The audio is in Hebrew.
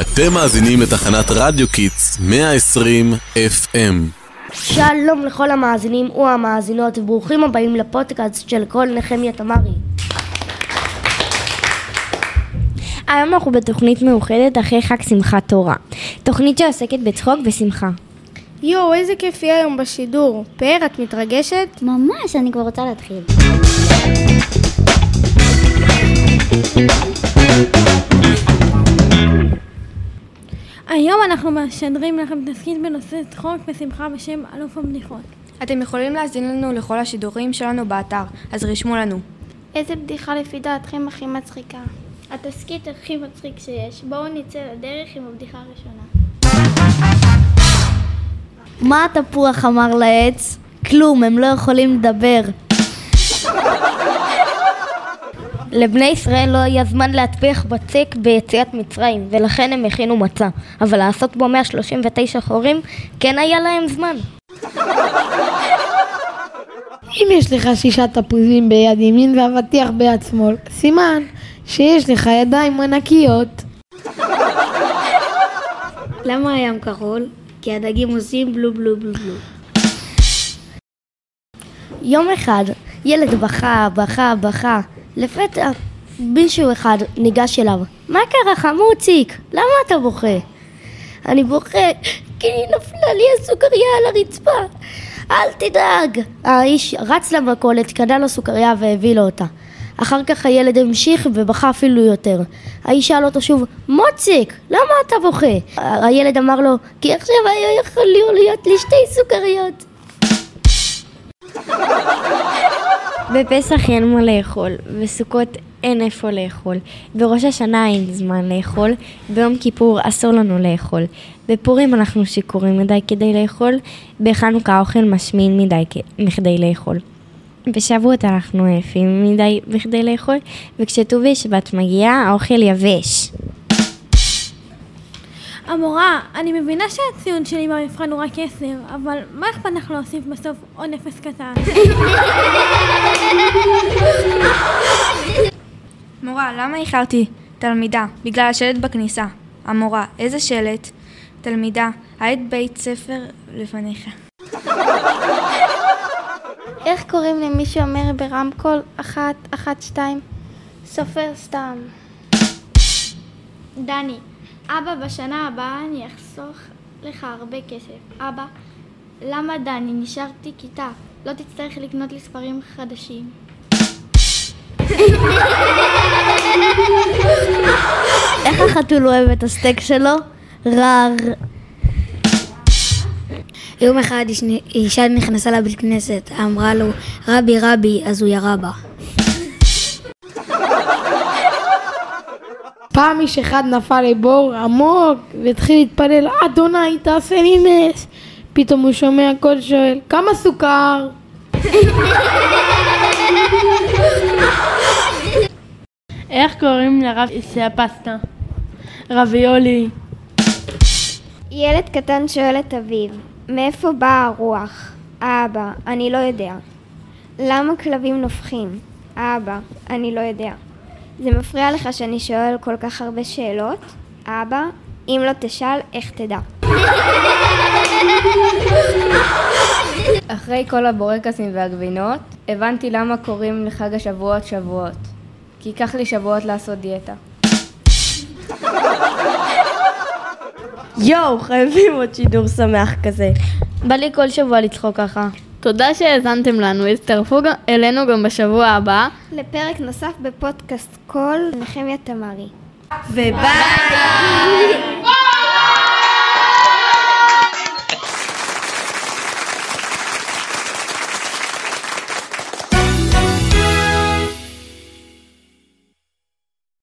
אתם מאזינים לתחנת רדיו Kids 120 FM. שלום לכל המאזינים והמאזינות וברוכים הבאים לפודקאסט של כל נחמיה תמרי. היום אנחנו בתוכנית מאוחדת אחרי חג שמחת תורה. תוכנית שעוסקת בצחוק ושמחה. יואו, איזה כיף יהיה היום בשידור. פאר, את מתרגשת? ממש, אני כבר רוצה להתחיל. אנחנו משדרים לכם תסכית בנושא צחוק ושמחה בשם אלוף הבדיחות. אתם יכולים להאזין לנו לכל השידורים שלנו באתר, אז רשמו לנו. איזה בדיחה לפי דעתכם הכי מצחיקה? התסכית הכי מצחיק שיש. בואו נצא לדרך עם הבדיחה הראשונה. מה התפוח אמר לעץ? כלום, הם לא יכולים לדבר. לבני ישראל לא היה זמן להטביח בצק ביציאת מצרים, ולכן הם הכינו מצה. אבל לעשות בו 139 חורים, כן היה להם זמן. אם יש לך שישה תפוזים ביד ימין ואבטיח ביד שמאל, סימן שיש לך ידיים ענקיות. למה הים כחול? כי הדגים עושים בלו בלו בלו בלו. יום אחד, ילד בכה, בכה, בכה. לפתע, מישהו אחד ניגש אליו. מה קרה, חמוציק? למה אתה בוכה? אני בוכה כי נפלה לי הסוכריה על הרצפה. אל תדאג. האיש רץ למכולת, קנה לו סוכריה והביא לו אותה. אחר כך הילד המשיך ובכה אפילו יותר. האיש שאל אותו שוב, מוציק, למה אתה בוכה? הילד אמר לו, כי עכשיו היה יכול להיות לי שתי סוכריות. בפסח אין מה לאכול, בסוכות אין איפה לאכול, בראש השנה אין זמן לאכול, ביום כיפור אסור לנו לאכול, בפורים אנחנו שיכורים מדי כדי לאכול, בחנוכה האוכל משמין מדי מכדי לאכול. בשבועות אנחנו עייפים מדי בכדי לאכול, וכשט"ו בשבט מגיע האוכל יבש. המורה, אני מבינה שהציון שלי במבחן הוא רק עשר, אבל מה אכפת לך להוסיף בסוף עוד אפס קטן? מורה, למה איחרתי? תלמידה, בגלל השלט בכניסה. המורה, איזה שלט? תלמידה, היית בית ספר לפניך. איך קוראים למי שאומר ברמקול אחת, אחת, שתיים? סופר סתם. דני, אבא, בשנה הבאה אני אחסוך לך הרבה כסף. אבא, למה דני? נשארתי כיתה. לא תצטרך לקנות לי ספרים חדשים. איך החתול אוהב את הסטייק שלו? רר. יום אחד אישה נכנסה לבית כנסת, אמרה לו, רבי רבי, אז הוא ירה בה. פעם איש אחד נפל לבור עמוק והתחיל להתפלל, אדוני תעשה לי נס. פתאום הוא שומע קול שואל, כמה סוכר? איך קוראים לרב שהפסטה? רביולי. ילד קטן שואל את אביו, מאיפה באה הרוח? אבא, אני לא יודע. למה כלבים נובחים? אבא, אני לא יודע. זה מפריע לך שאני שואל כל כך הרבה שאלות? אבא, אם לא תשאל, איך תדע? אחרי כל הבורקסים והגבינות, הבנתי למה קוראים לחג השבועות שבועות. כי ייקח לי שבועות לעשות דיאטה. יואו, חייבים עוד שידור שמח כזה. בא לי כל שבוע לצחוק ככה. תודה שהאזנתם לנו, הצטרפו אלינו גם בשבוע הבא. לפרק נוסף בפודקאסט קול נחמיה תמרי. וביי!